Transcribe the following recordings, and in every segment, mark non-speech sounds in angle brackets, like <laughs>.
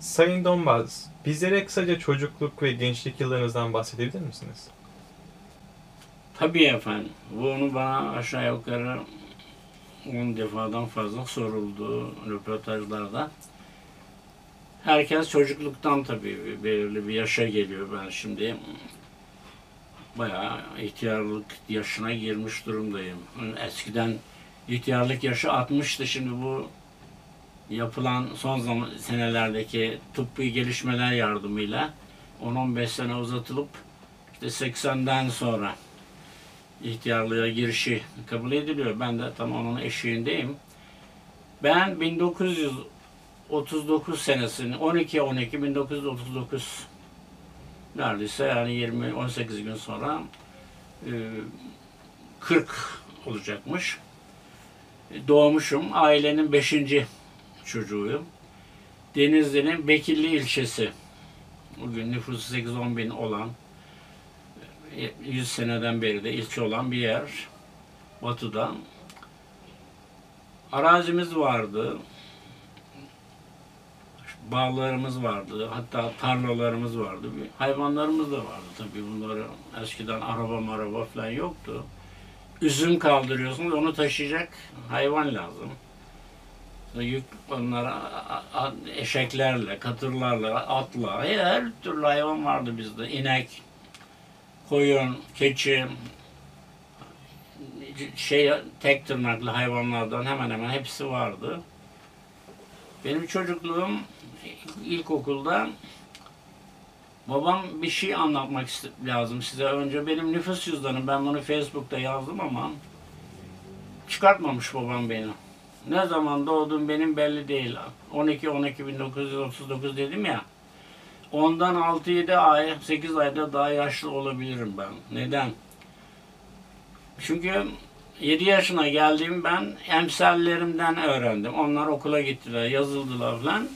Sayın Donbaz, bizlere kısaca çocukluk ve gençlik yıllarınızdan bahsedebilir misiniz? Tabii efendim. Bunu bana aşağı yukarı 10 defadan fazla soruldu röportajlarda. Herkes çocukluktan tabii belirli bir yaşa geliyor. Ben şimdi bayağı ihtiyarlık yaşına girmiş durumdayım. Eskiden ihtiyarlık yaşı 60'tı. Şimdi bu yapılan son zaman senelerdeki tıbbi gelişmeler yardımıyla 10-15 sene uzatılıp işte 80'den sonra ihtiyarlığa girişi kabul ediliyor. Ben de tam onun eşiğindeyim. Ben 1939 senesini 12 12 1939 neredeyse yani 20 18 gün sonra e, 40 olacakmış. E, Doğmuşum. Ailenin 5. çocuğuyum. Denizli'nin Bekirli ilçesi. Bugün nüfusu 8-10 bin olan 100 seneden beri de ilçe olan bir yer. Batı'da. Arazimiz vardı. Bağlarımız vardı. Hatta tarlalarımız vardı. Hayvanlarımız da vardı tabii. Bunları eskiden araba maraba falan yoktu. Üzüm kaldırıyorsunuz, onu taşıyacak hayvan lazım. Yük onlara eşeklerle, katırlarla, atla, her türlü hayvan vardı bizde. İnek, koyun, keçi, şey tek tırnaklı hayvanlardan hemen hemen hepsi vardı. Benim çocukluğum ilkokulda babam bir şey anlatmak lazım size. Önce benim nüfus cüzdanım. Ben bunu Facebook'ta yazdım ama çıkartmamış babam beni. Ne zaman doğdum benim belli değil. 12 12 1939 dedim ya. Ondan 6-7 ay, 8 ayda daha yaşlı olabilirim ben. Neden? Çünkü 7 yaşına geldiğim ben emsallerimden öğrendim. Onlar okula gittiler, yazıldılar falan.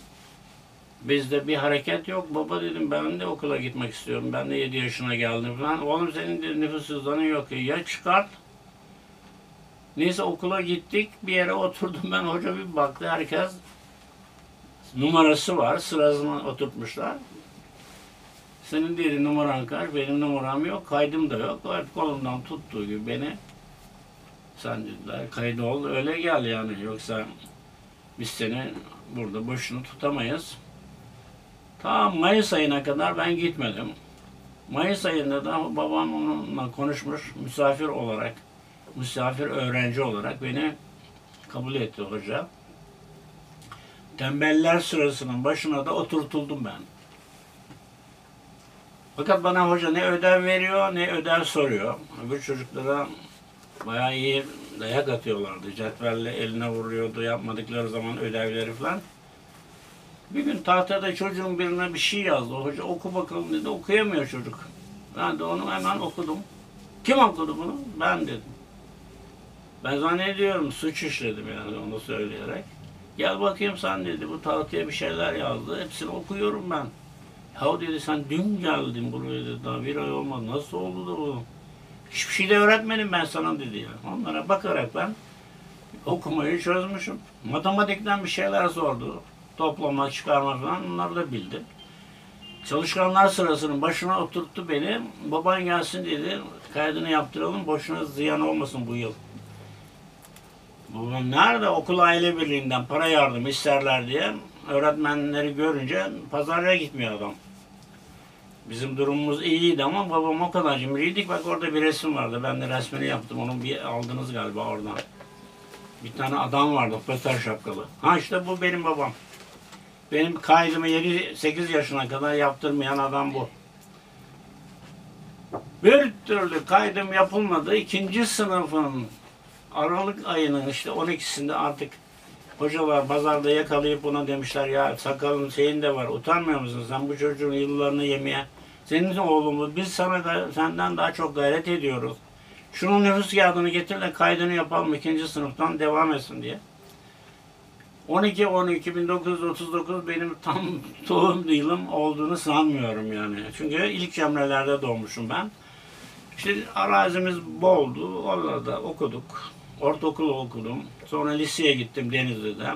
Bizde bir hareket yok. Baba dedim ben de okula gitmek istiyorum. Ben de 7 yaşına geldim falan. Oğlum senin de nüfus cüzdanın yok. Ya çıkart. Neyse okula gittik. Bir yere oturdum ben. Hoca bir baktı. Herkes numarası var. Sırasına oturtmuşlar. Senin dedi numaran kaç? Benim numaram yok. Kaydım da yok. Hep kolumdan tuttuğu gibi beni sen dediler kaydı ol öyle gel yani. Yoksa biz seni burada boşuna tutamayız. Tam Mayıs ayına kadar ben gitmedim. Mayıs ayında da babam onunla konuşmuş misafir olarak, misafir öğrenci olarak beni kabul etti hoca. Tembeller sırasının başına da oturtuldum ben. Fakat bana hoca ne ödev veriyor ne ödev soruyor. Öbür çocuklara bayağı iyi dayak atıyorlardı. Cetvelle eline vuruyordu yapmadıkları zaman ödevleri falan. Bir gün tahtada çocuğun birine bir şey yazdı. Hoca oku bakalım dedi. Okuyamıyor çocuk. Ben de onu hemen okudum. Kim okudu bunu? Ben dedim. Ben zannediyorum suç işledim yani onu söyleyerek. Gel bakayım sen dedi. Bu tahtaya bir şeyler yazdı. Hepsini okuyorum ben. Ya dedi sen dün geldin buraya dedi. Daha bir ay olmadı. Nasıl oldu da bu? Hiçbir şey de öğretmedim ben sana dedi ya. Onlara bakarak ben okumayı çözmüşüm. Matematikten bir şeyler sordu. Toplama, çıkarma falan onları da bildim. Çalışkanlar sırasının başına oturttu beni. Baban gelsin dedi. Kaydını yaptıralım. Boşuna ziyan olmasın bu yıl. Nerede? Okul aile birliğinden para yardım isterler diye öğretmenleri görünce pazara gitmiyor adam. Bizim durumumuz iyiydi ama babam o kadar cimriydik. Bak orada bir resim vardı. Ben de resmini yaptım. Onu bir aldınız galiba oradan. Bir tane adam vardı. Pöter şapkalı. Ha işte bu benim babam. Benim kaydımı 7-8 yaşına kadar yaptırmayan adam bu. Bir türlü kaydım yapılmadı. İkinci sınıfın Aralık ayının işte 12'sinde artık hocalar pazarda yakalayıp buna demişler ya sakalın şeyin de var utanmıyor musun sen bu çocuğun yıllarını yemeye senin oğlumuz biz sana senden daha çok gayret ediyoruz. Şunun nüfus kağıdını getir de kaydını yapalım ikinci sınıftan devam etsin diye. 12 12 1939 benim tam <laughs> doğum yılım olduğunu sanmıyorum yani. Çünkü ilk cemrelerde doğmuşum ben. İşte arazimiz boldu. Orada okuduk. Ortaokulu okudum. Sonra liseye gittim Denizli'de.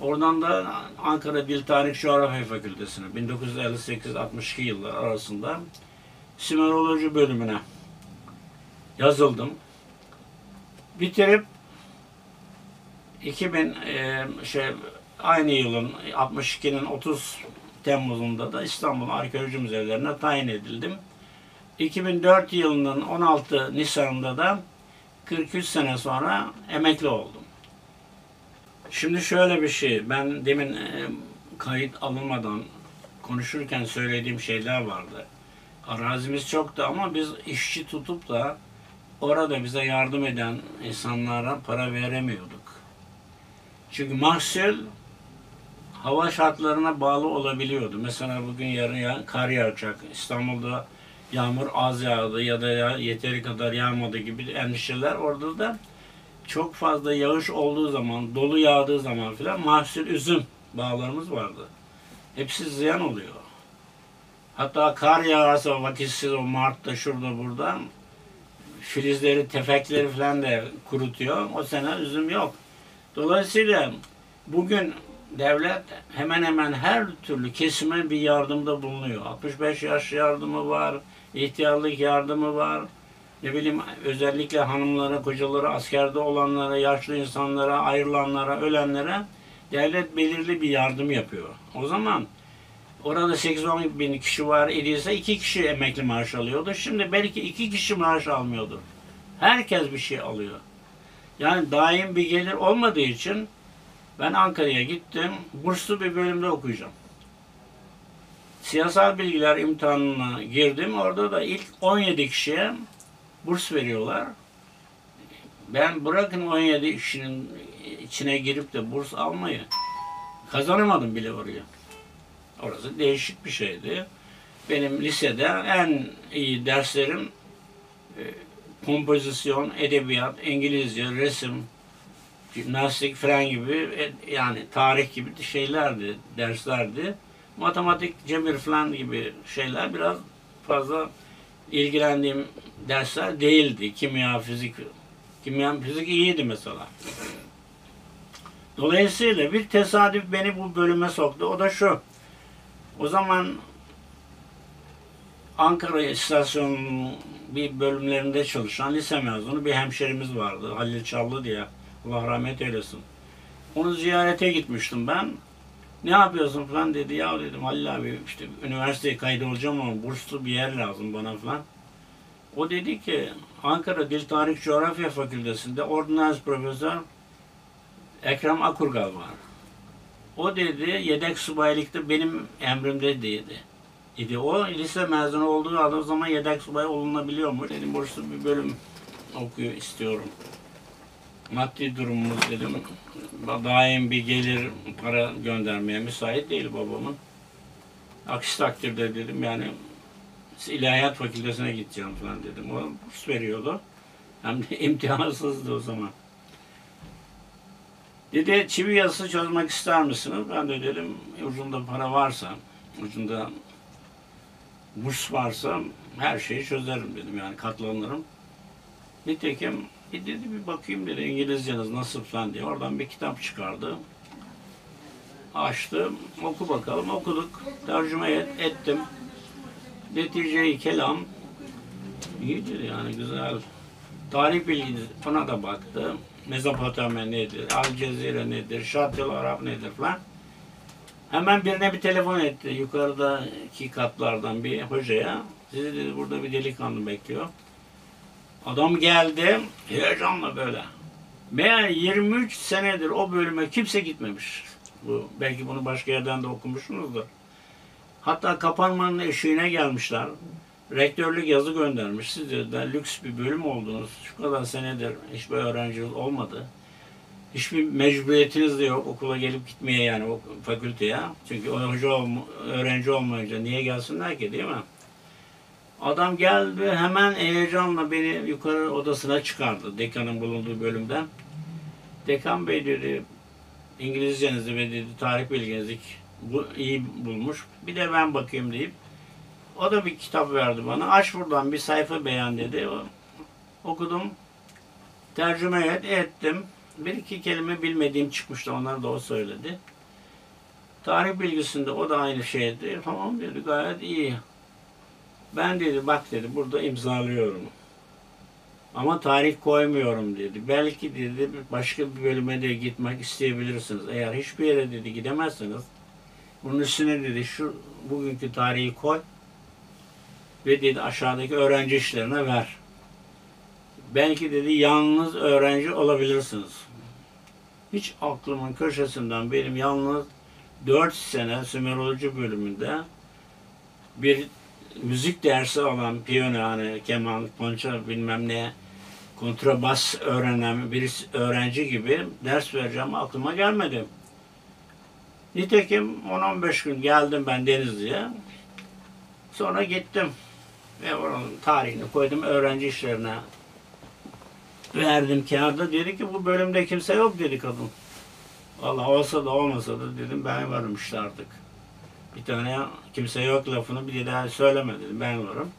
Oradan da Ankara Dil Tarih Coğrafya Fakültesine 1958-62 yıllar arasında Simeroloji bölümüne yazıldım. Bitirip 2000 e, şey aynı yılın 62'nin 30 Temmuz'unda da İstanbul Arkeoloji Müzelerine tayin edildim. 2004 yılının 16 Nisan'ında da 43 sene sonra emekli oldum. Şimdi şöyle bir şey, ben demin e, kayıt alınmadan konuşurken söylediğim şeyler vardı. Arazimiz çoktu ama biz işçi tutup da orada bize yardım eden insanlara para veremiyorduk. Çünkü mahsul hava şartlarına bağlı olabiliyordu. Mesela bugün yarın ya, kar yağacak. İstanbul'da yağmur az yağdı ya da ya, yeteri kadar yağmadı gibi endişeler orada da çok fazla yağış olduğu zaman, dolu yağdığı zaman filan mahsul üzüm bağlarımız vardı. Hepsi ziyan oluyor. Hatta kar yağarsa vakitsiz o Mart'ta şurada burada filizleri, tefekleri falan da kurutuyor. O sene üzüm yok. Dolayısıyla bugün devlet hemen hemen her türlü kesime bir yardımda bulunuyor. 65 yaş yardımı var, ihtiyarlık yardımı var. Ne bileyim özellikle hanımlara, kocalara, askerde olanlara, yaşlı insanlara, ayrılanlara, ölenlere devlet belirli bir yardım yapıyor. O zaman orada 8-10 bin kişi var idiyse iki kişi emekli maaş alıyordu. Şimdi belki iki kişi maaş almıyordur. Herkes bir şey alıyor. Yani daim bir gelir olmadığı için ben Ankara'ya gittim. Burslu bir bölümde okuyacağım. Siyasal bilgiler imtihanına girdim. Orada da ilk 17 kişiye burs veriyorlar. Ben bırakın 17 kişinin içine girip de burs almayı kazanamadım bile oraya. Orası değişik bir şeydi. Benim lisede en iyi derslerim e, kompozisyon, edebiyat, İngilizce, resim, jimnastik falan gibi e, yani tarih gibi şeylerdi, derslerdi. Matematik, cebir falan gibi şeyler biraz fazla ilgilendiğim dersler değildi. Kimya, fizik, kimya, fizik iyiydi mesela. Dolayısıyla bir tesadüf beni bu bölüme soktu. O da şu. O zaman Ankara istasyonunun bir bölümlerinde çalışan lise mezunu bir hemşerimiz vardı. Halil Çallı diye. Allah rahmet eylesin. Onu ziyarete gitmiştim ben. Ne yapıyorsun falan dedi. Ya dedim Halil abi işte üniversiteye kaydı olacağım ama burslu bir yer lazım bana falan. O dedi ki Ankara Dil Tarih Coğrafya Fakültesi'nde ordinans profesör Ekrem Akurgal var. O dedi yedek subaylıkta benim emrimde dedi. İdi. O lise mezunu olduğu zaman yedek subay olunabiliyormuş. Dedim burslu bir bölüm okuyor istiyorum. Maddi durumumuz dedim daim bir gelir para göndermeye müsait değil babamın. Aksi takdirde dedim yani ilahiyat fakültesine gideceğim falan dedim. O burs veriyordu. Hem de <laughs> imtihansızdı o zaman. Dedi çivi yazısı çözmek ister misiniz? Ben de dedim ucunda para varsa, ucunda burs varsa her şeyi çözerim dedim yani katlanırım. Nitekim bir dedi bir bakayım dedi İngilizceniz nasıl falan diye. Oradan bir kitap çıkardı. Açtım. Oku bakalım. Okuduk. Tercüme et, ettim. Netice-i kelam iyidir yani güzel. Tarih bilgisi ona da baktı. Mezopotamya nedir? Al Cezire nedir? Şartel Arap nedir falan. Hemen birine bir telefon etti. Yukarıdaki katlardan bir hocaya. Sizi dedi burada bir delikanlı bekliyor. Adam geldi heyecanla böyle. Meğer 23 senedir o bölüme kimse gitmemiş. Bu belki bunu başka yerden de okumuşsunuzdur. Hatta kapanmanın eşiğine gelmişler. Rektörlük yazı göndermiş. Siz dediler lüks bir bölüm oldunuz. Şu kadar senedir hiçbir öğrenci olmadı. Hiçbir mecburiyetiniz de yok okula gelip gitmeye yani o fakülteye. Çünkü hoca öğrenci olmayınca niye gelsinler ki değil mi? Adam geldi hemen heyecanla beni yukarı odasına çıkardı dekanın bulunduğu bölümden. Dekan bey dedi İngilizcenizi ve dedi tarih bilginizi bu iyi bulmuş. Bir de ben bakayım deyip o da bir kitap verdi bana. Aç buradan bir sayfa beğen dedi. Okudum. Tercüme et, ettim. bir iki kelime bilmediğim çıkmıştı. Onları da o söyledi. Tarih bilgisinde o da aynı şeydi. Tamam dedi gayet iyi. Ben dedi bak dedi burada imzalıyorum. Ama tarih koymuyorum dedi. Belki dedi başka bir bölüme de gitmek isteyebilirsiniz. Eğer hiçbir yere dedi gidemezseniz bunun üstüne dedi şu bugünkü tarihi koy ve dedi aşağıdaki öğrenci işlerine ver. Belki dedi yalnız öğrenci olabilirsiniz. Hiç aklımın köşesinden benim yalnız 4 sene Sümeroloji bölümünde bir müzik dersi alan piyano yani keman, konça bilmem ne kontrabas öğrenen bir öğrenci gibi ders vereceğim aklıma gelmedi. Nitekim 10-15 gün geldim ben Denizli'ye. Sonra gittim ve oranın tarihini koydum öğrenci işlerine verdim kağıda. Dedi ki bu bölümde kimse yok dedi kadın. Valla olsa da olmasa da dedim ben varım işte artık. Bir tane kimse yok lafını bir daha söyleme dedim ben varım.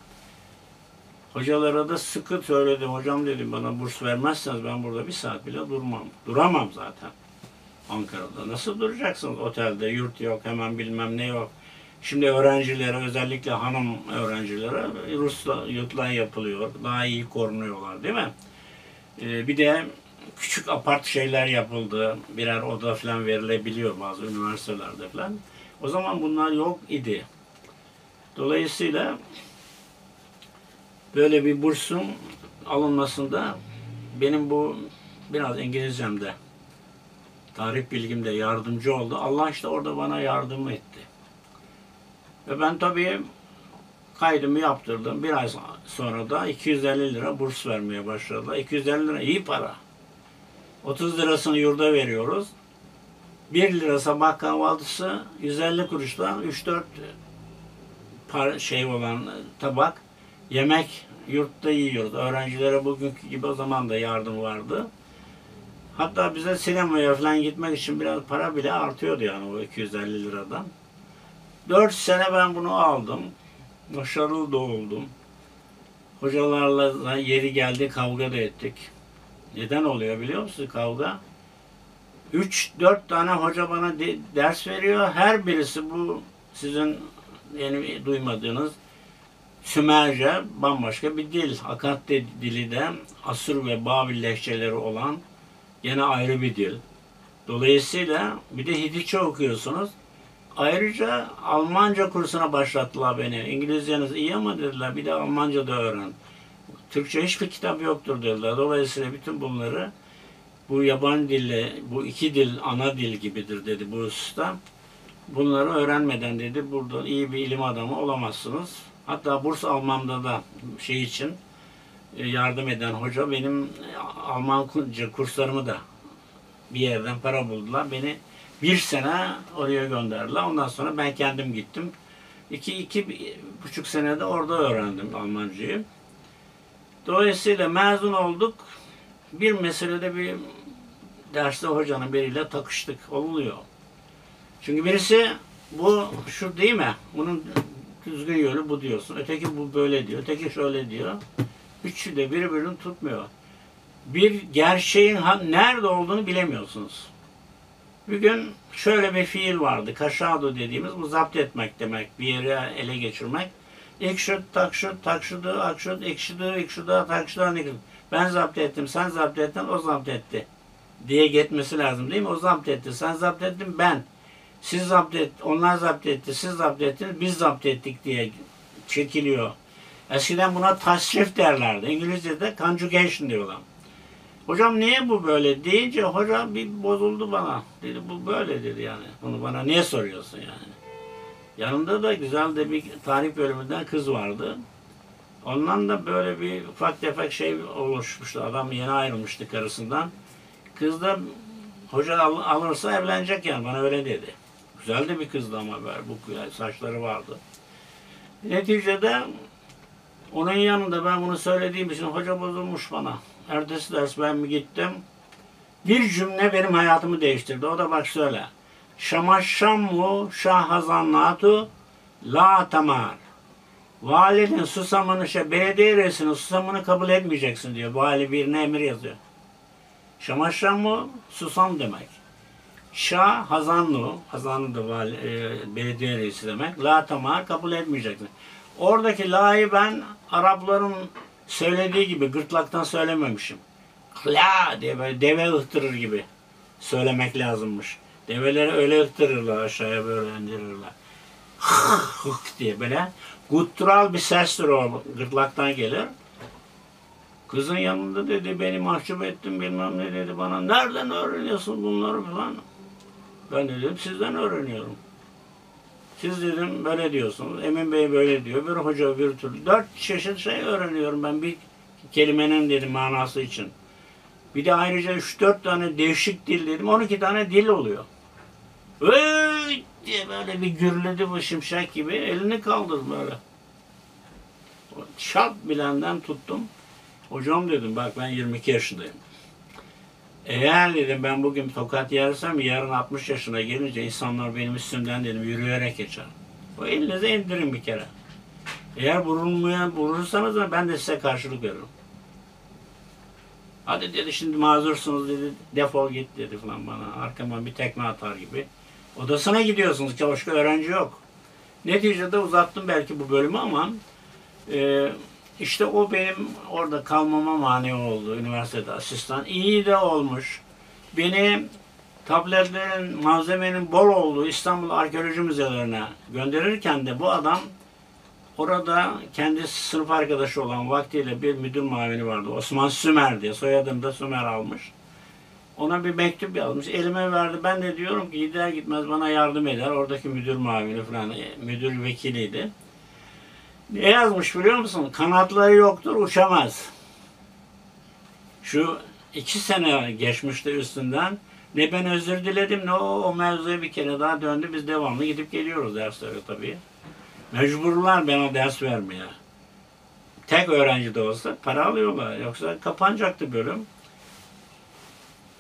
Hocalara da sıkı söyledim. Hocam dedim bana burs vermezseniz ben burada bir saat bile durmam. Duramam zaten. Ankara'da. Nasıl duracaksınız? Otelde yurt yok, hemen bilmem ne yok. Şimdi öğrencilere, özellikle hanım öğrencilere Rusla yurtlar yapılıyor. Daha iyi korunuyorlar değil mi? Ee, bir de küçük apart şeyler yapıldı. Birer oda falan verilebiliyor bazı üniversitelerde falan. O zaman bunlar yok idi. Dolayısıyla böyle bir bursun alınmasında benim bu biraz İngilizcemde tarih bilgimde yardımcı oldu. Allah işte orada bana yardım etti. Ve ben tabii kaydımı yaptırdım. Bir ay sonra da 250 lira burs vermeye başladılar. 250 lira iyi para. 30 lirasını yurda veriyoruz. 1 lira sabah kahvaltısı 150 kuruştan 3-4 par şey olan tabak yemek yurtta yiyoruz. Öğrencilere bugünkü gibi o zaman da yardım vardı. Hatta bize sinemaya falan gitmek için biraz para bile artıyordu yani o 250 liradan. 4 sene ben bunu aldım. Başarılı da oldum. Hocalarla yeri geldi kavga da ettik. Neden oluyor biliyor musun kavga? 3-4 tane hoca bana de- ders veriyor. Her birisi bu sizin yeni duymadığınız Sümerce bambaşka bir dil. Akat dili de Asur ve Babil lehçeleri olan yine ayrı bir dil. Dolayısıyla bir de Hititçe okuyorsunuz. Ayrıca Almanca kursuna başlattılar beni. İngilizceniz iyi ama dediler bir de Almanca da öğren. Türkçe hiçbir kitap yoktur dediler. Dolayısıyla bütün bunları bu yabancı dille, bu iki dil ana dil gibidir dedi bu usta. Bunları öğrenmeden dedi burada iyi bir ilim adamı olamazsınız. Hatta burs almamda da şey için e, yardım eden hoca benim e, Almanca kurslarımı da bir yerden para buldular. Beni bir sene oraya gönderdiler. Ondan sonra ben kendim gittim. İki, iki buçuk senede orada öğrendim Almancayı. Dolayısıyla mezun olduk. Bir meselede bir derste hocanın biriyle takıştık. Oluyor. Çünkü birisi bu şu değil mi? Bunun düzgün yolu bu diyorsun. Öteki bu böyle diyor. Öteki şöyle diyor. Üçü de birbirini tutmuyor. Bir gerçeğin nerede olduğunu bilemiyorsunuz. Bir gün şöyle bir fiil vardı. Kaşado dediğimiz bu zapt etmek demek. Bir yere ele geçirmek. Ekşut, takşut, takşudu, akşut, ekşidu, ekşuda, takşuda, nekşut. Ben zapt ettim, sen zapt ettin, o zapt etti. Diye gitmesi lazım değil mi? O zapt etti, sen zapt ettin, ben. Siz zapt et, onlar zapt etti, siz zapt ettiniz, biz zapt ettik diye çekiliyor. Eskiden buna tasrif derlerdi. İngilizce'de conjugation diyorlar. Hocam niye bu böyle deyince hoca bir bozuldu bana. Dedi bu böyle dedi yani. Bunu bana niye soruyorsun yani? Yanında da güzel de bir tarih bölümünden kız vardı. Ondan da böyle bir ufak tefek şey oluşmuştu. Adam yeni ayrılmıştı karısından. Kız da hoca al- alırsa evlenecek yani bana öyle dedi. Güzel de bir kızdı ama bu saçları vardı. Neticede onun yanında ben bunu söylediğim için hoca bozulmuş bana. Ertesi ders ben mi gittim? Bir cümle benim hayatımı değiştirdi. O da bak söyle. Şamaşşammu şahazannatu la tamar. Valinin susamını, şey, belediye reisinin susamını kabul etmeyeceksin diyor. Vali birine emir yazıyor. Şamaşramı susam demek. Şah Hazanlı, Hazanlı da vali, e, belediye reisi demek. La tamar kabul etmeyeceksin. Oradaki la'yı ben Arapların söylediği gibi gırtlaktan söylememişim. La diye böyle deve ıhtırır gibi söylemek lazımmış. Develeri öyle ıhtırırlar aşağıya böyle indirirler. Hık diye böyle guttural bir sestir o gırtlaktan gelir. Kızın yanında dedi beni mahcup ettin bilmem ne dedi bana. Nereden öğreniyorsun bunları falan. Ben de dedim sizden öğreniyorum. Siz dedim böyle diyorsunuz. Emin Bey böyle diyor. Bir hoca bir türlü. Dört çeşit şey öğreniyorum ben bir kelimenin dedim manası için. Bir de ayrıca üç dört tane değişik dil dedim. 12 tane dil oluyor. Vıy diye böyle bir gürledi bu şimşek gibi. Elini kaldırdı böyle. Şart bilenden tuttum. Hocam dedim bak ben 22 yaşındayım. Eğer dedim ben bugün tokat yersem yarın 60 yaşına gelince insanlar benim üstümden dedim yürüyerek geçer. O elinize indirin bir kere. Eğer vurulmaya vurursanız da ben de size karşılık veririm. Hadi dedi şimdi mazursunuz dedi defol git dedi falan bana. Arkama bir tekme atar gibi. Odasına gidiyorsunuz ki başka öğrenci yok. Neticede uzattım belki bu bölümü ama e, işte o benim orada kalmama mani oldu üniversitede asistan. İyi de olmuş. Beni tabletlerin, malzemenin bol olduğu İstanbul Arkeoloji Müzelerine gönderirken de bu adam orada kendi sınıf arkadaşı olan vaktiyle bir müdür mavini vardı. Osman Sümer diye. Soyadını da Sümer almış. Ona bir mektup yazmış. Elime verdi. Ben de diyorum ki gider gitmez bana yardım eder. Oradaki müdür mavini falan, e, müdür vekiliydi. Ne yazmış biliyor musun? Kanatları yoktur, uçamaz. Şu iki sene geçmişti üstünden. Ne ben özür diledim ne o, o mevzuya bir kere daha döndü. Biz devamlı gidip geliyoruz derslere tabii. Mecburlar bana ders vermeye. Tek öğrenci de olsa para alıyorlar. Yoksa kapanacaktı bölüm.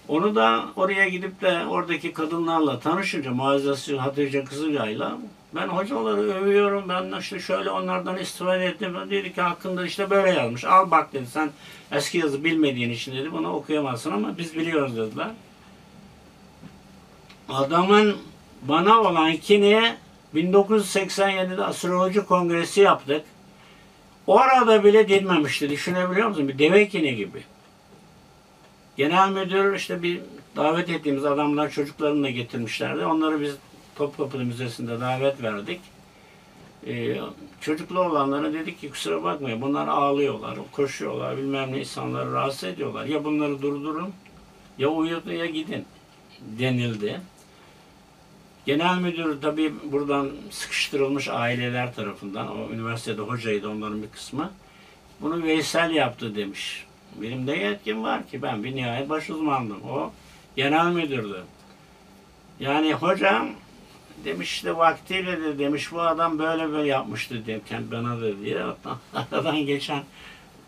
Onu da oraya gidip de oradaki kadınlarla tanışınca Muazzez Hatice Kızılay'la ben hocaları övüyorum. Ben işte şöyle onlardan istifade ettim. Ben dedi ki hakkında işte böyle yazmış. Al bak dedi sen eski yazı bilmediğin için dedi bunu okuyamazsın ama biz biliyoruz dediler. Adamın bana olan kini 1987'de astroloji kongresi yaptık. Orada bile dinmemişti. Düşünebiliyor musun? Bir deve kini gibi. Genel müdür işte bir davet ettiğimiz adamlar çocuklarını da getirmişlerdi. Onları biz Topkapı Müzesi'nde davet verdik. Ee, çocuklu olanlara dedik ki kusura bakmayın bunlar ağlıyorlar, koşuyorlar, bilmem ne insanları rahatsız ediyorlar. Ya bunları durdurun ya uyutun ya gidin denildi. Genel müdür tabii buradan sıkıştırılmış aileler tarafından, o üniversitede hocaydı onların bir kısmı. Bunu Veysel yaptı demiş. Benim de yetkim var ki ben bir nihayet baş uzmandım. O genel müdürdü. Yani hocam demiş işte vaktiyle de demiş bu adam böyle böyle yapmıştı demişken bana da diye. <laughs> Aradan geçen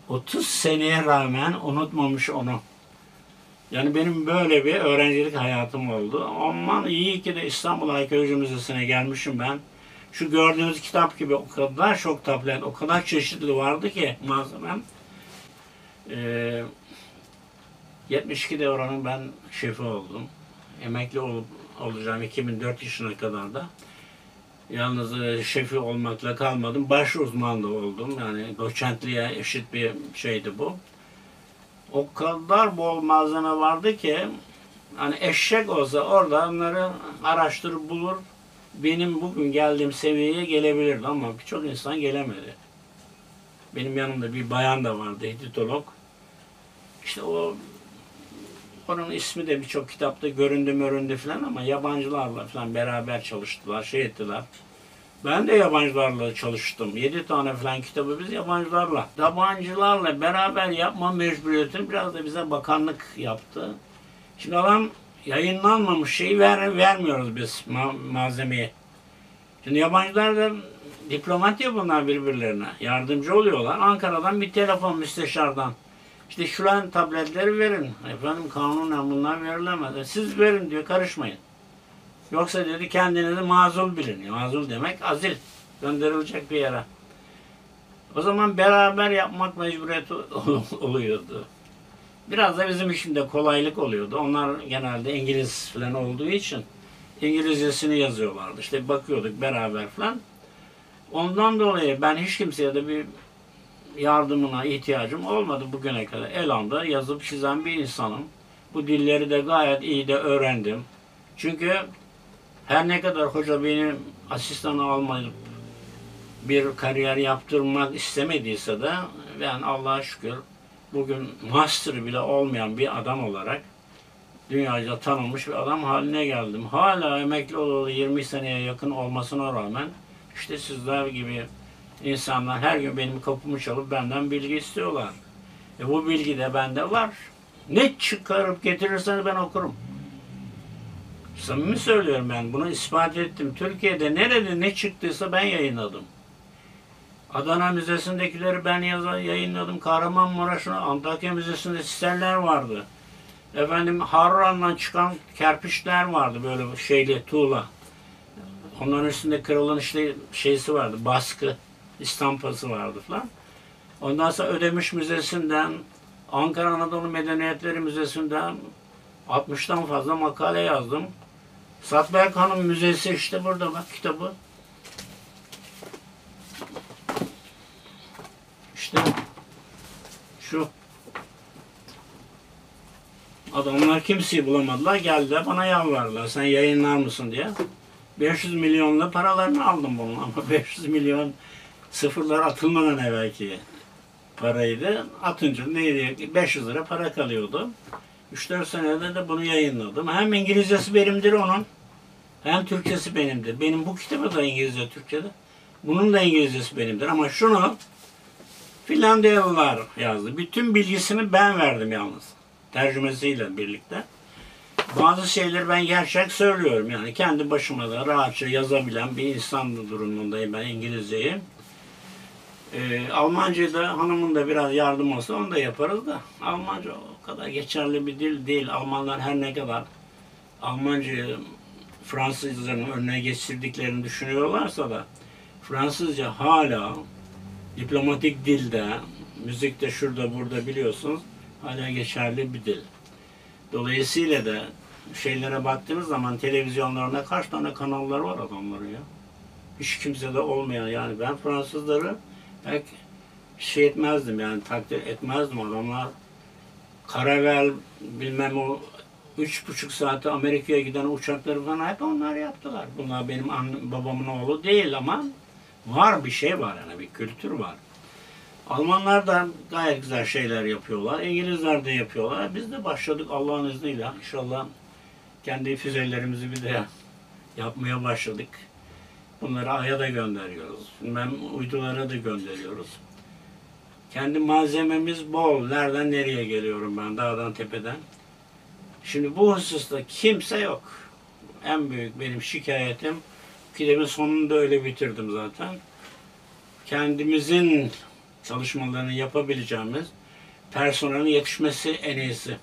30 seneye rağmen unutmamış onu. Yani benim böyle bir öğrencilik hayatım oldu. Aman iyi ki de İstanbul Arkeoloji Müzesi'ne gelmişim ben. Şu gördüğünüz kitap gibi o kadar çok tablet, o kadar çeşitli vardı ki malzemem. Ee, 72'de oranın ben şefi oldum. Emekli olup olacağım 2004 yaşına kadar da. Yalnız e, şefi olmakla kalmadım. Baş uzmanlığı oldum. Yani doçentliğe eşit bir şeydi bu. O kadar bol malzeme vardı ki hani eşek olsa orada onları araştırıp bulur. Benim bugün geldiğim seviyeye gelebilirdi ama birçok insan gelemedi. Benim yanımda bir bayan da vardı, editolog. İşte o onun ismi de birçok kitapta göründü möründü falan ama yabancılarla falan beraber çalıştılar, şey ettiler. Ben de yabancılarla çalıştım. Yedi tane falan kitabı biz yabancılarla. Yabancılarla beraber yapma mecburiyetini biraz da bize bakanlık yaptı. Şimdi adam yayınlanmamış şeyi ver, vermiyoruz biz ma- malzemeyi. Şimdi yabancılar da diplomat ya bunlar birbirlerine. Yardımcı oluyorlar. Ankara'dan bir telefon müsteşardan. İşte şuran tabletleri verin. Efendim kanunen bunlar verilemez. E, Siz verin diyor karışmayın. Yoksa dedi kendinizi mazul bilin. Mazul demek azil. Gönderilecek bir yere. O zaman beraber yapmak mecburiyeti <laughs> oluyordu. Biraz da bizim için de kolaylık oluyordu. Onlar genelde İngiliz falan olduğu için İngilizcesini yazıyorlardı. İşte bakıyorduk beraber falan. Ondan dolayı ben hiç kimseye de bir yardımına ihtiyacım olmadı bugüne kadar. Elanda yazıp çizen bir insanım. Bu dilleri de gayet iyi de öğrendim. Çünkü her ne kadar hoca benim asistanı almayıp bir kariyer yaptırmak istemediyse de ben Allah'a şükür bugün master bile olmayan bir adam olarak dünyaca tanınmış bir adam haline geldim. Hala emekli olalı 20 seneye yakın olmasına rağmen işte sizler gibi insanlar her gün benim kapımı çalıp benden bilgi istiyorlar. E bu bilgi de bende var. Ne çıkarıp getirirseniz ben okurum. Samimi söylüyorum ben. Bunu ispat ettim. Türkiye'de nerede ne çıktıysa ben yayınladım. Adana Müzesi'ndekileri ben yaza- yayınladım. Kahramanmaraş'ın Antakya Müzesi'nde sistemler vardı. Efendim Harran'dan çıkan kerpiçler vardı böyle şeyli tuğla. Onların üstünde kralın işte şeysi vardı, baskı, istampası vardı falan. Ondan sonra Ödemiş Müzesi'nden, Ankara Anadolu Medeniyetleri Müzesi'nden 60'tan fazla makale yazdım. Satberk Hanım Müzesi işte burada bak kitabı. İşte şu adamlar kimseyi bulamadılar. Geldiler bana yalvardılar. Sen yayınlar mısın diye. 500 milyonla paralarını aldım bunun ama <laughs> 500 milyon sıfırlar atılmadan evvelki paraydı. Atınca neydi? 500 lira para kalıyordu. 3-4 senede de bunu yayınladım. Hem İngilizcesi benimdir onun. Hem Türkçesi benimdir. Benim bu kitabı da İngilizce Türkçe'de. Bunun da İngilizcesi benimdir. Ama şunu Finlandiyalılar yazdı. Bütün bilgisini ben verdim yalnız. Tercümesiyle birlikte. Bazı şeyleri ben gerçek söylüyorum. Yani kendi başıma da rahatça yazabilen bir insan durumundayım ben İngilizceyi. Ee, Almancayı da hanımın da biraz yardım olsa onu da yaparız da. Almanca o kadar geçerli bir dil değil. Almanlar her ne kadar Almancayı Fransızların önüne geçirdiklerini düşünüyorlarsa da Fransızca hala diplomatik dilde, müzikte şurada burada biliyorsunuz hala geçerli bir dil. Dolayısıyla da şeylere baktığınız zaman televizyonlarında kaç tane kanallar var adamların ya. Hiç kimse de olmayan yani ben Fransızları pek şey etmezdim yani takdir etmezdim adamlar. Karavel bilmem o üç buçuk saate Amerika'ya giden uçakları falan hep onlar yaptılar. Bunlar benim annem, babamın oğlu değil ama var bir şey var yani bir kültür var. Almanlar da gayet güzel şeyler yapıyorlar. İngilizler de yapıyorlar. Biz de başladık Allah'ın izniyle. İnşallah kendi füzelerimizi bir de yapmaya başladık. Bunları Ay'a da gönderiyoruz. Bilmem uydulara da gönderiyoruz. Kendi malzememiz bol. Nereden nereye geliyorum ben? Dağdan tepeden. Şimdi bu hususta kimse yok. En büyük benim şikayetim kitabın sonunu da öyle bitirdim zaten. Kendimizin çalışmalarını yapabileceğimiz personelin yetişmesi en iyisi.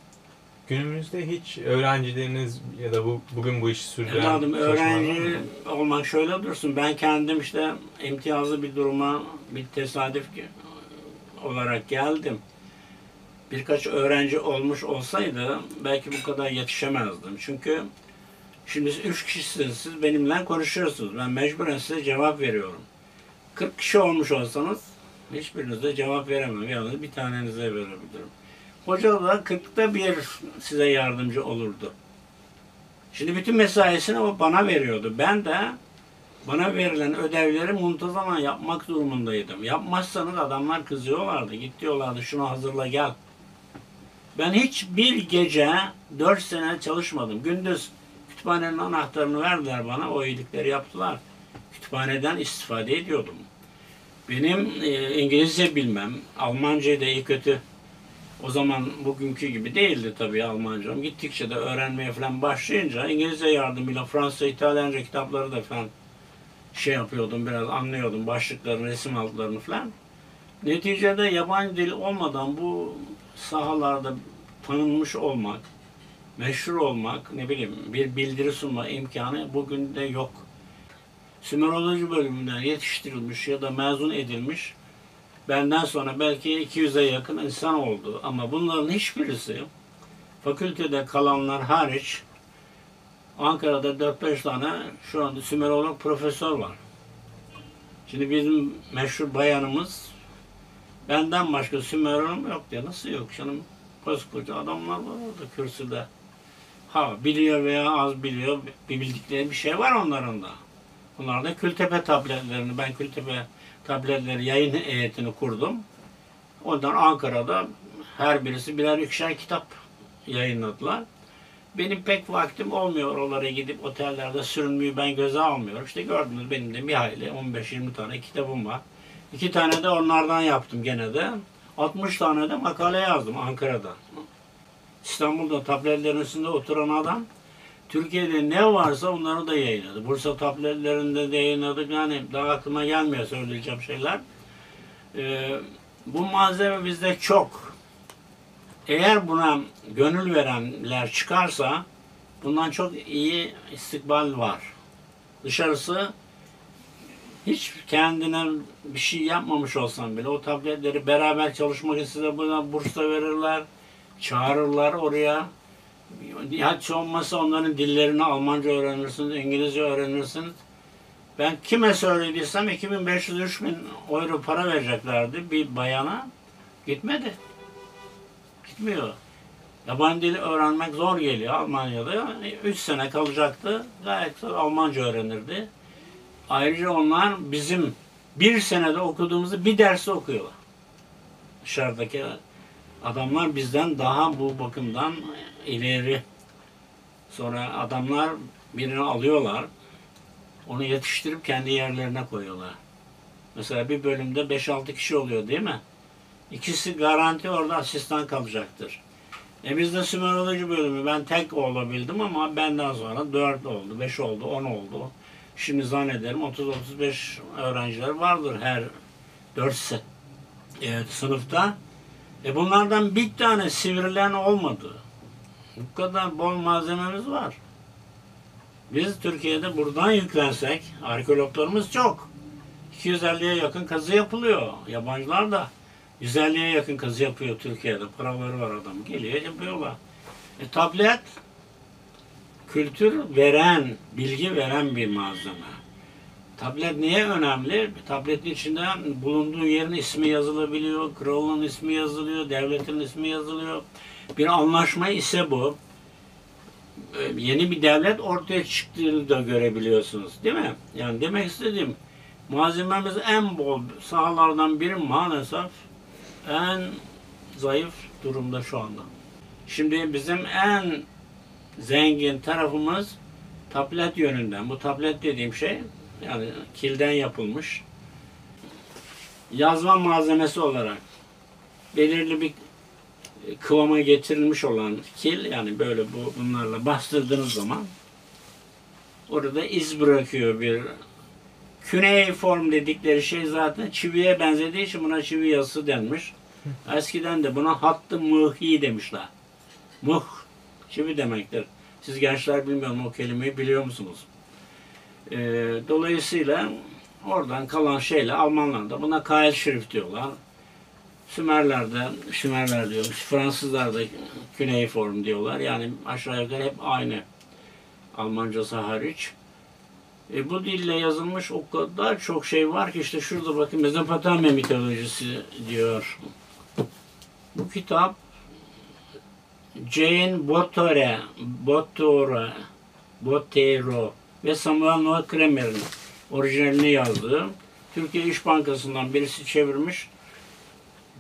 Günümüzde hiç öğrencileriniz ya da bu bugün bu işi sürdüren Evladım öğrenci olmak şöyle dursun. Ben kendim işte imtiyazlı bir duruma bir tesadüf olarak geldim. Birkaç öğrenci olmuş olsaydı belki bu kadar yetişemezdim. Çünkü şimdi üç kişisiniz. Siz benimle konuşuyorsunuz. Ben mecburen size cevap veriyorum. 40 kişi olmuş olsanız hiçbirinize cevap veremem. Yalnız bir tanenize verebilirim. Hoca da 40'ta bir size yardımcı olurdu. Şimdi bütün mesaisini o bana veriyordu. Ben de bana verilen ödevleri muntazaman yapmak durumundaydım. Yapmazsanız adamlar kızıyorlardı. Git diyorlardı şunu hazırla gel. Ben hiç bir gece dört sene çalışmadım. Gündüz kütüphanenin anahtarını verdiler bana. O iyilikleri yaptılar. Kütüphaneden istifade ediyordum. Benim e, İngilizce bilmem, Almancayı da iyi kötü o zaman bugünkü gibi değildi tabii Almancam. Gittikçe de öğrenmeye falan başlayınca İngilizce yardımıyla Fransızca, İtalyanca kitapları da falan şey yapıyordum biraz anlıyordum başlıklarını, resim altlarını falan. Neticede yabancı dil olmadan bu sahalarda tanınmış olmak, meşhur olmak, ne bileyim bir bildiri sunma imkanı bugün de yok. Sümeroloji bölümünden yetiştirilmiş ya da mezun edilmiş Benden sonra belki 200'e yakın insan oldu. Ama bunların hiçbirisi fakültede kalanlar hariç Ankara'da 4-5 tane şu anda Sümerolog profesör var. Şimdi bizim meşhur bayanımız benden başka Sümerolog yok diye. Nasıl yok canım? Koskoca adamlar var orada kürsüde. Ha biliyor veya az biliyor bir bildikleri bir şey var onların da. Bunlar da Kültepe tabletlerini, ben Kültepe tabletleri yayın heyetini kurdum. Ondan Ankara'da her birisi birer ikişer kitap yayınladılar. Benim pek vaktim olmuyor oralara gidip otellerde sürünmeyi ben göze almıyorum. İşte gördünüz benim de bir hayli 15-20 tane kitabım var. İki tane de onlardan yaptım gene de. 60 tane de makale yazdım Ankara'da. İstanbul'da tabletlerin üstünde oturan adam Türkiye'de ne varsa onları da yayınladı. Bursa tabletlerinde de yayınladık. Yani daha aklıma gelmiyor söyleyeceğim şeyler. Ee, bu malzeme bizde çok. Eğer buna gönül verenler çıkarsa bundan çok iyi istikbal var. Dışarısı hiç kendine bir şey yapmamış olsan bile o tabletleri beraber çalışmak size buna burs da verirler. Çağırırlar oraya. Hiç olmazsa onların dillerini Almanca öğrenirsiniz, İngilizce öğrenirsiniz. Ben kime söylediysem 2500-3000 euro para vereceklerdi bir bayana. Gitmedi. Gitmiyor. Yabancı dili öğrenmek zor geliyor Almanya'da. 3 sene kalacaktı. Gayet Almanca öğrenirdi. Ayrıca onlar bizim bir senede okuduğumuzu bir dersi okuyorlar. Dışarıdaki adamlar bizden daha bu bakımdan ileri. Sonra adamlar birini alıyorlar. Onu yetiştirip kendi yerlerine koyuyorlar. Mesela bir bölümde 5-6 kişi oluyor değil mi? İkisi garanti orada asistan kalacaktır. E bizde Sümeroloji bölümü ben tek olabildim ama benden sonra 4 oldu, 5 oldu, 10 oldu. Şimdi zannederim 30-35 öğrenciler vardır her 4 se- evet, sınıfta. E bunlardan bir tane sivrilen olmadı. Bu kadar bol malzememiz var. Biz Türkiye'de buradan yüklensek, arkeologlarımız çok. 250'ye yakın kazı yapılıyor. Yabancılar da 150'ye yakın kazı yapıyor Türkiye'de. Paraları var adam. Geliyor yapıyorlar. E, tablet kültür veren, bilgi veren bir malzeme. Tablet niye önemli? Tabletin içinde bulunduğu yerin ismi yazılabiliyor, kralın ismi yazılıyor, devletin ismi yazılıyor. Bir anlaşma ise bu. Ee, Yeni bir devlet ortaya çıktığını da görebiliyorsunuz. Değil mi? Yani demek istediğim malzememiz en bol sahalardan biri maalesef en zayıf durumda şu anda. Şimdi bizim en zengin tarafımız tablet yönünden. Bu tablet dediğim şey yani kilden yapılmış yazma malzemesi olarak belirli bir kıvama getirilmiş olan kil yani böyle bu bunlarla bastırdığınız zaman orada iz bırakıyor bir form dedikleri şey zaten çiviye benzediği için buna çivi yazısı denmiş. Eskiden de buna hattı muhi demişler. Muh çivi demektir. Siz gençler bilmiyorum o kelimeyi biliyor musunuz? Ee, dolayısıyla oradan kalan şeyle Almanlar da buna kail şerif diyorlar. Sümerler de, Sümerler diyormuş, Fransızlar da form diyorlar. Yani aşağı yukarı hep aynı. Almancası hariç. E, bu dille yazılmış o kadar çok şey var ki işte şurada bakın Mezopotamya mitolojisi diyor. Bu kitap Jane Botore, Botore, Botero ve Samuel Noah Kramer'in orijinalini yazdığı. Türkiye İş Bankası'ndan birisi çevirmiş.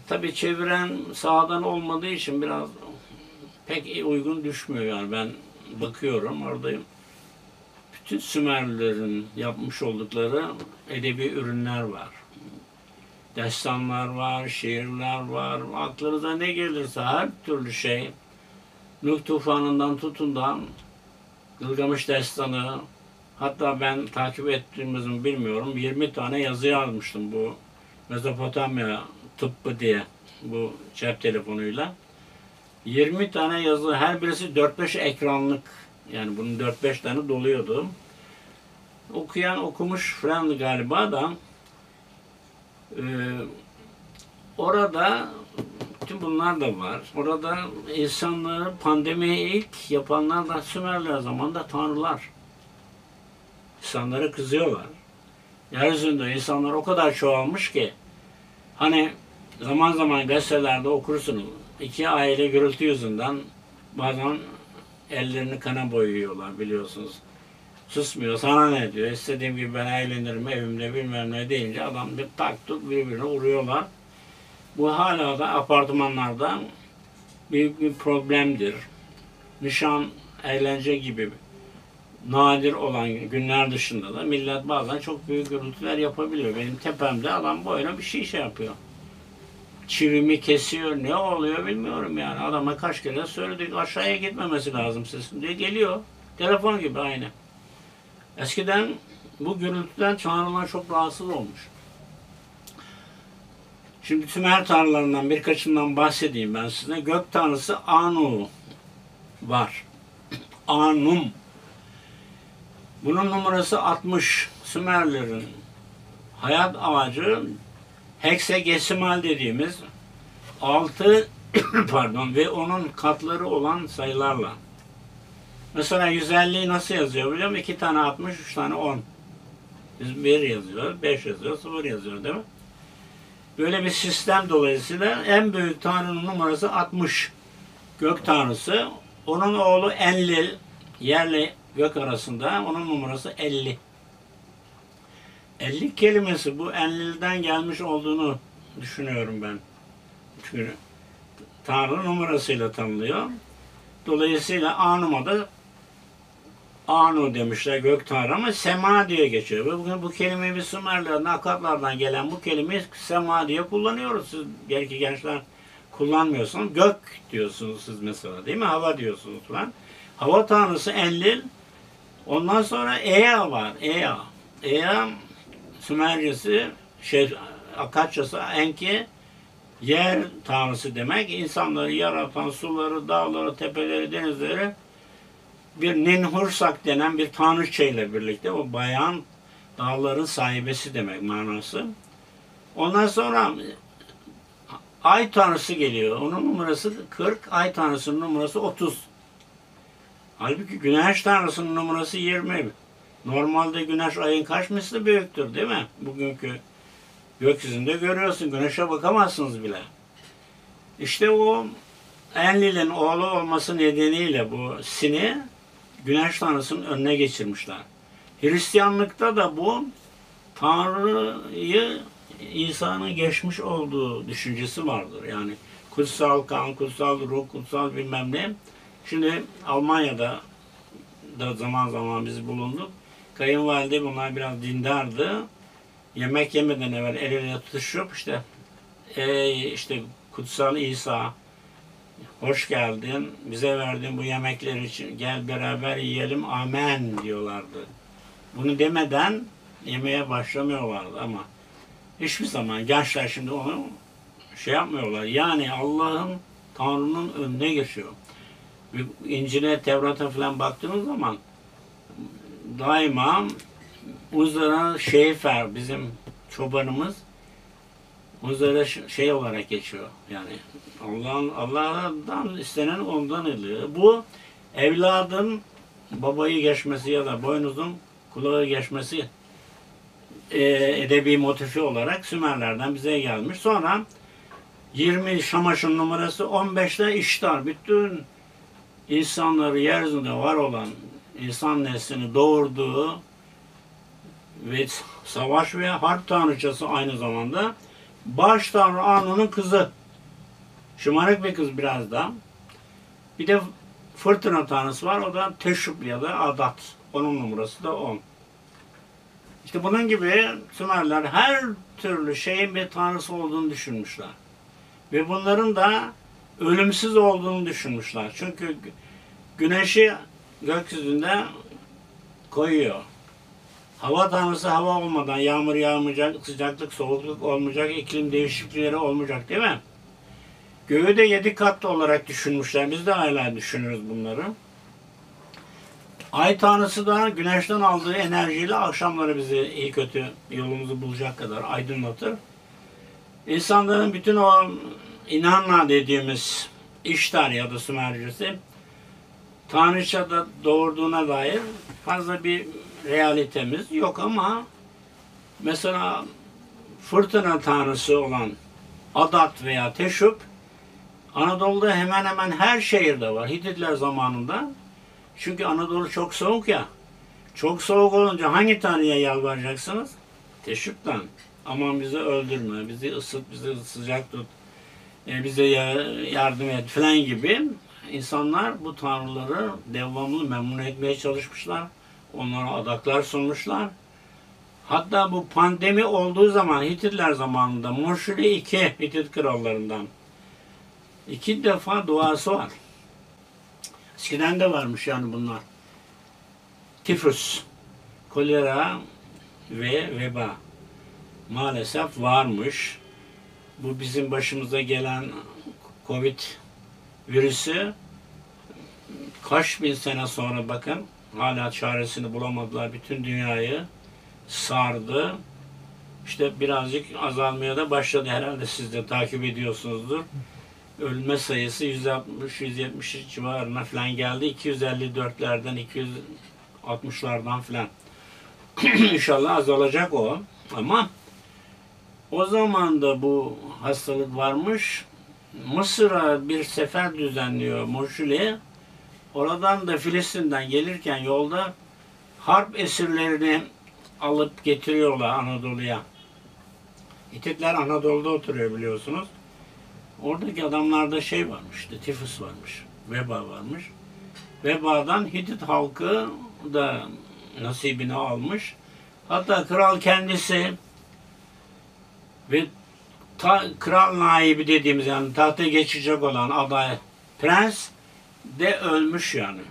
Tabi çeviren sahadan olmadığı için biraz pek uygun düşmüyor yani ben bakıyorum oradayım. Bütün Sümerlilerin yapmış oldukları edebi ürünler var. Destanlar var, şiirler var, aklınıza ne gelirse her türlü şey. Nuh tufanından tutun Gılgamış destanı, hatta ben takip ettiğimizi mi bilmiyorum, 20 tane yazı yazmıştım bu Mezopotamya tıbbı diye bu cep telefonuyla. 20 tane yazı, her birisi 4-5 ekranlık. Yani bunun 4-5 tane doluyordu. Okuyan okumuş falan galiba da e, orada bütün bunlar da var. Orada insanları pandemiyi ilk yapanlar da Sümerler zamanında tanrılar. İnsanlara kızıyorlar. Yeryüzünde insanlar o kadar çoğalmış ki hani zaman zaman gazetelerde okursunuz. iki aile gürültü yüzünden bazen ellerini kana boyuyorlar biliyorsunuz. Susmuyor. Sana ne diyor? İstediğim gibi ben eğlenirim evimde bilmem ne deyince adam bir tak tut birbirine vuruyorlar. Bu hala da apartmanlarda büyük bir problemdir. Nişan, eğlence gibi nadir olan günler dışında da millet bazen çok büyük gürültüler yapabiliyor. Benim tepemde adam böyle bir şey şey yapıyor. Çivimi kesiyor, ne oluyor bilmiyorum yani. Adama kaç kere söyledik aşağıya gitmemesi lazım sesin diye geliyor. Telefon gibi aynı. Eskiden bu gürültüden tanrılar çok rahatsız olmuş. Şimdi Sümer tanrılarından birkaçından bahsedeyim ben size. Gök tanrısı Anu var. Anum. Bunun numarası 60. Sümerlerin hayat amacı heksadesimal dediğimiz 6 <coughs> pardon ve onun katları olan sayılarla. Mesela 150'yi nasıl yazıyor biliyor musun? 2 tane 60, 3 tane 10. Biz 1 yazıyor, 5 yazıyor, 0 yazıyor değil mi? Böyle bir sistem dolayısıyla en büyük tanrının numarası 60. Gök tanrısı. Onun oğlu Enlil, yerle gök arasında onun numarası 50. 50 kelimesi bu Enlil'den gelmiş olduğunu düşünüyorum ben. Çünkü Tanrı numarasıyla tanınıyor. Dolayısıyla Anum'a da Anu demişler gök tanrı ama Sema diye geçiyor. Bugün bu kelimeyi biz Sümerlerden, Akatlardan gelen bu kelimeyi Sema diye kullanıyoruz. Siz belki gençler kullanmıyorsunuz. Gök diyorsunuz siz mesela değil mi? Hava diyorsunuz falan. Hava tanrısı Enlil. Ondan sonra Ea var. Ea. Ea Sümercesi şey Akatçası Enki yer tanrısı demek. İnsanları yaratan suları, dağları, tepeleri, denizleri bir Ninhursak denen bir tanrıçayla birlikte o bayan dağların sahibesi demek manası. Ondan sonra ay tanrısı geliyor. Onun numarası 40, ay tanrısının numarası 30. Halbuki güneş tanrısının numarası 20. Normalde güneş ayın kaç misli büyüktür değil mi? Bugünkü gökyüzünde görüyorsun. Güneşe bakamazsınız bile. İşte o Enlil'in oğlu olması nedeniyle bu sini güneş tanrısının önüne geçirmişler. Hristiyanlıkta da bu Tanrı'yı İsa'nın geçmiş olduğu düşüncesi vardır. Yani kutsal kan, kutsal ruh, kutsal bilmem ne. Şimdi Almanya'da da zaman zaman biz bulunduk. Kayınvalide bunlar biraz dindardı. Yemek yemeden evvel el ele tutuşup işte ey işte kutsal İsa hoş geldin. Bize verdiğin bu yemekler için gel beraber yiyelim. Amen diyorlardı. Bunu demeden yemeye başlamıyorlardı ama hiçbir zaman gençler şimdi onu şey yapmıyorlar. Yani Allah'ın Tanrı'nın önüne geçiyor. İncil'e, Tevrat'a falan baktığınız zaman daima Uzara Şeyfer bizim çobanımız Uzara şey olarak geçiyor. Yani Allah'ın Allah'tan istenen ondan oluyor. Bu evladın babayı geçmesi ya da boynuzun kulağı geçmesi e, edebi motifi olarak Sümerlerden bize gelmiş. Sonra 20 Şamaş'ın numarası 15'te İştar. Bütün insanları yeryüzünde var olan insan neslini doğurduğu ve savaş ve harp tanrıçası aynı zamanda baş tanrı Anu'nun kızı. Şımarık bir kız biraz da. Bir de fırtına tanrısı var. O da Teşrüp ya da Adat. Onun numarası da 10. İşte bunun gibi Sümerler her türlü şeyin bir tanrısı olduğunu düşünmüşler. Ve bunların da ölümsüz olduğunu düşünmüşler. Çünkü güneşi gökyüzünde koyuyor. Hava tanrısı hava olmadan yağmur yağmayacak, sıcaklık, soğukluk olmayacak, iklim değişiklikleri olmayacak değil mi? Göğü de yedi katlı olarak düşünmüşler. Biz de hala düşünürüz bunları. Ay tanrısı da güneşten aldığı enerjiyle akşamları bizi iyi kötü yolumuzu bulacak kadar aydınlatır. İnsanların bütün o inanma dediğimiz iştar ya da Sümercesi Tanrıça'da doğurduğuna dair fazla bir realitemiz yok ama mesela fırtına tanrısı olan Adat veya Teşup Anadolu'da hemen hemen her şehirde var. Hititler zamanında. Çünkü Anadolu çok soğuk ya. Çok soğuk olunca hangi tanrıya yalvaracaksınız? Teşup'tan. Aman bizi öldürme, bizi ısıt, bizi sıcak tut, e, bize ya- yardım et falan gibi insanlar bu tanrıları devamlı memnun etmeye çalışmışlar. Onlara adaklar sunmuşlar. Hatta bu pandemi olduğu zaman Hititler zamanında Moşuli iki Hitit krallarından iki defa duası var. Eskiden de varmış yani bunlar. Tifus, kolera ve veba maalesef varmış. Bu bizim başımıza gelen Covid virüsü kaç bin sene sonra bakın hala çaresini bulamadılar. Bütün dünyayı sardı. İşte birazcık azalmaya da başladı herhalde siz de takip ediyorsunuzdur. Ölme sayısı 160-170 civarına falan geldi. 254'lerden 260'lardan falan. <clears throat> İnşallah azalacak o. Ama o zaman da bu hastalık varmış. Mısır'a bir sefer düzenliyor Moşule. Oradan da Filistin'den gelirken yolda harp esirlerini alıp getiriyorlar Anadolu'ya. Hititler Anadolu'da oturuyor biliyorsunuz. Oradaki adamlarda şey varmış, tifus varmış, veba varmış. Vebadan Hitit halkı da nasibini almış. Hatta kral kendisi ve ta, kral naibi dediğimiz yani tahta geçecek olan aday prens de ölmüş yani.